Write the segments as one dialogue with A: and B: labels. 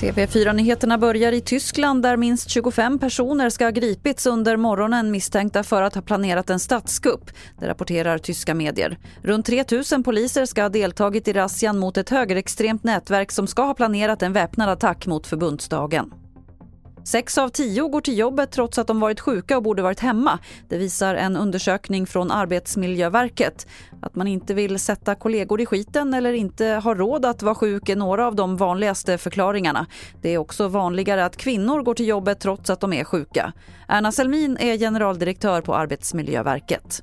A: TV4-nyheterna börjar i Tyskland där minst 25 personer ska ha gripits under morgonen misstänkta för att ha planerat en statskupp. Det rapporterar tyska medier. Runt 3 000 poliser ska ha deltagit i razzian mot ett högerextremt nätverk som ska ha planerat en väpnad attack mot förbundsdagen. Sex av tio går till jobbet trots att de varit sjuka och borde varit hemma. Det visar en undersökning från Arbetsmiljöverket. Att man inte vill sätta kollegor i skiten eller inte har råd att vara sjuk är några av de vanligaste förklaringarna. Det är också vanligare att kvinnor går till jobbet trots att de är sjuka. Erna Selmin är generaldirektör på Arbetsmiljöverket.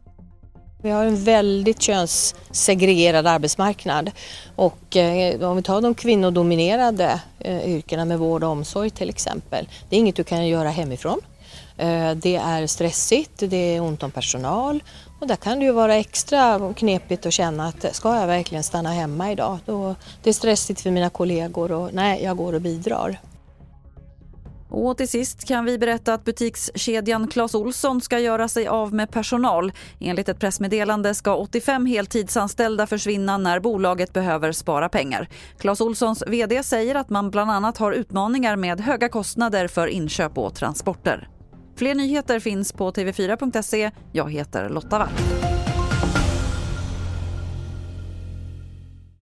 B: Vi har en väldigt könssegregerad arbetsmarknad och eh, om vi tar de kvinnodominerade Eh, yrkena med vård och omsorg till exempel. Det är inget du kan göra hemifrån. Eh, det är stressigt, det är ont om personal och där kan det ju vara extra knepigt att känna att eh, ska jag verkligen stanna hemma idag? det är stressigt för mina kollegor och nej, jag går och bidrar.
A: Och till sist kan vi berätta att butikskedjan Clas Olsson ska göra sig av med personal. Enligt ett pressmeddelande ska 85 heltidsanställda försvinna när bolaget behöver spara pengar. Clas Olssons vd säger att man bland annat har utmaningar med höga kostnader för inköp och transporter. Fler nyheter finns på tv4.se. Jag heter Lotta Wall.